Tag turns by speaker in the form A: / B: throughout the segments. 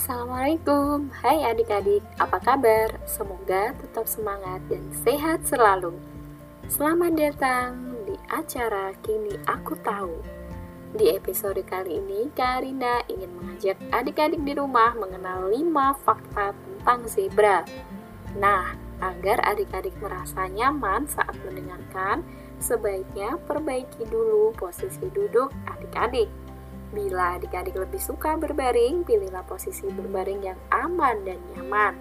A: Assalamualaikum, hai adik-adik, apa kabar? Semoga tetap semangat dan sehat selalu. Selamat datang di acara Kini Aku Tahu. Di episode kali ini, Kak Arinda ingin mengajak adik-adik di rumah mengenal 5 fakta tentang zebra. Nah, agar adik-adik merasa nyaman saat mendengarkan, sebaiknya perbaiki dulu posisi duduk adik-adik Bila adik-adik lebih suka berbaring, pilihlah posisi berbaring yang aman dan nyaman.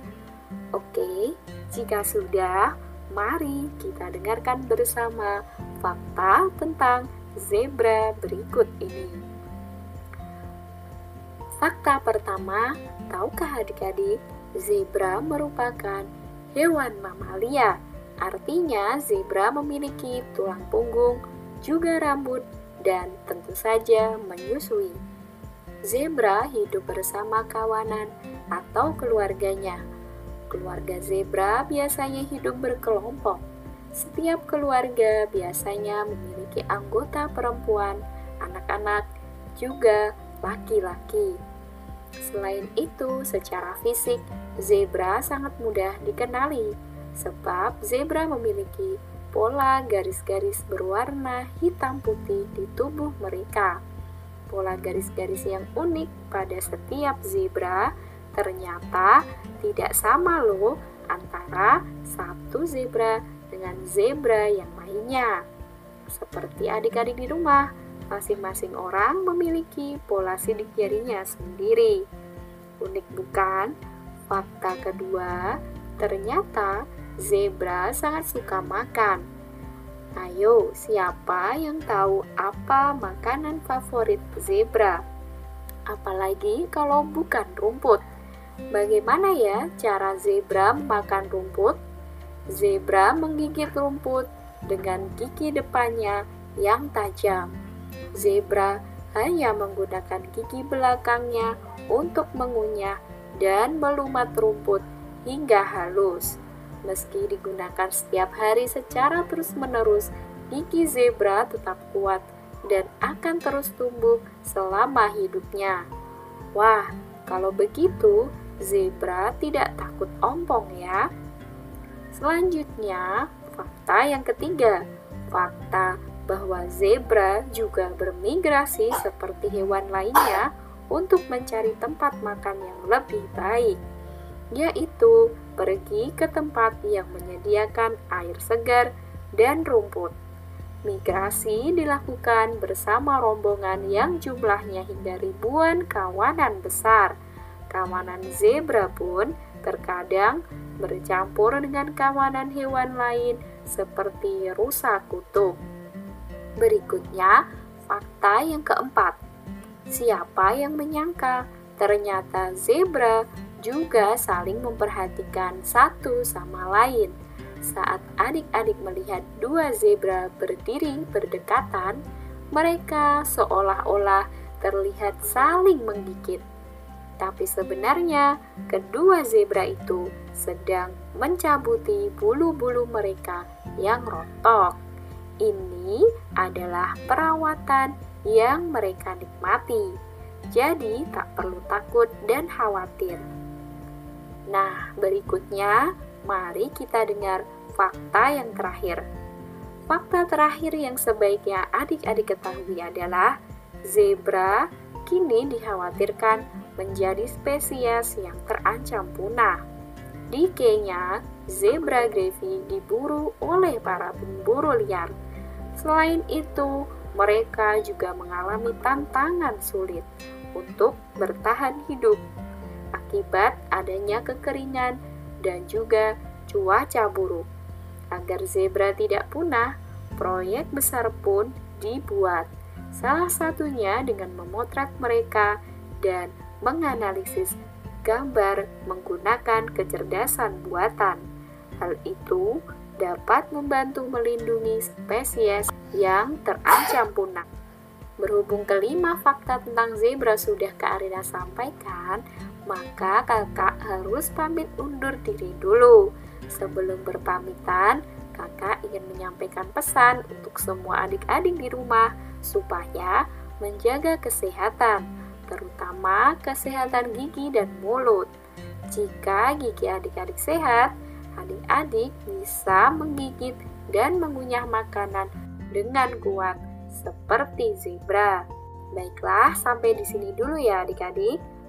A: Oke, jika sudah, mari kita dengarkan bersama fakta tentang zebra berikut ini. Fakta pertama, tahukah adik-adik, zebra merupakan hewan mamalia. Artinya, zebra memiliki tulang punggung, juga rambut dan tentu saja menyusui. Zebra hidup bersama kawanan atau keluarganya. Keluarga zebra biasanya hidup berkelompok. Setiap keluarga biasanya memiliki anggota perempuan, anak-anak, juga laki-laki. Selain itu, secara fisik, zebra sangat mudah dikenali sebab zebra memiliki pola garis-garis berwarna hitam putih di tubuh mereka. Pola garis-garis yang unik pada setiap zebra ternyata tidak sama loh antara satu zebra dengan zebra yang lainnya. Seperti adik-adik di rumah, masing-masing orang memiliki pola sidik jarinya sendiri. Unik bukan? Fakta kedua, ternyata Zebra sangat suka makan. Ayo, siapa yang tahu apa makanan favorit zebra? Apalagi kalau bukan rumput. Bagaimana ya cara zebra makan rumput? Zebra menggigit rumput dengan gigi depannya yang tajam. Zebra hanya menggunakan gigi belakangnya untuk mengunyah dan melumat rumput hingga halus. Meski digunakan setiap hari secara terus-menerus, gigi zebra tetap kuat dan akan terus tumbuh selama hidupnya. Wah, kalau begitu, zebra tidak takut ompong ya. Selanjutnya, fakta yang ketiga, fakta bahwa zebra juga bermigrasi seperti hewan lainnya untuk mencari tempat makan yang lebih baik yaitu pergi ke tempat yang menyediakan air segar dan rumput. Migrasi dilakukan bersama rombongan yang jumlahnya hingga ribuan kawanan besar. Kawanan zebra pun terkadang bercampur dengan kawanan hewan lain seperti rusa kutub. Berikutnya, fakta yang keempat. Siapa yang menyangka ternyata zebra juga saling memperhatikan satu sama lain. Saat adik-adik melihat dua zebra berdiri berdekatan, mereka seolah-olah terlihat saling menggigit. Tapi sebenarnya, kedua zebra itu sedang mencabuti bulu-bulu mereka yang rontok. Ini adalah perawatan yang mereka nikmati. Jadi, tak perlu takut dan khawatir. Nah, berikutnya mari kita dengar fakta yang terakhir. Fakta terakhir yang sebaiknya adik-adik ketahui adalah zebra kini dikhawatirkan menjadi spesies yang terancam punah. Di Kenya, zebra gravy diburu oleh para pemburu liar. Selain itu, mereka juga mengalami tantangan sulit untuk bertahan hidup akibat adanya kekeringan dan juga cuaca buruk. Agar zebra tidak punah, proyek besar pun dibuat. Salah satunya dengan memotret mereka dan menganalisis gambar menggunakan kecerdasan buatan. Hal itu dapat membantu melindungi spesies yang terancam punah. Berhubung kelima fakta tentang zebra sudah Kak Arina sampaikan, maka kakak harus pamit undur diri dulu. Sebelum berpamitan, kakak ingin menyampaikan pesan untuk semua adik-adik di rumah supaya menjaga kesehatan. terutama kesehatan gigi dan mulut. Jika gigi adik-adik sehat, adik-adik bisa menggigit dan mengunyah makanan dengan kuat seperti zebra. Baiklah, sampai di sini dulu ya adik-adik.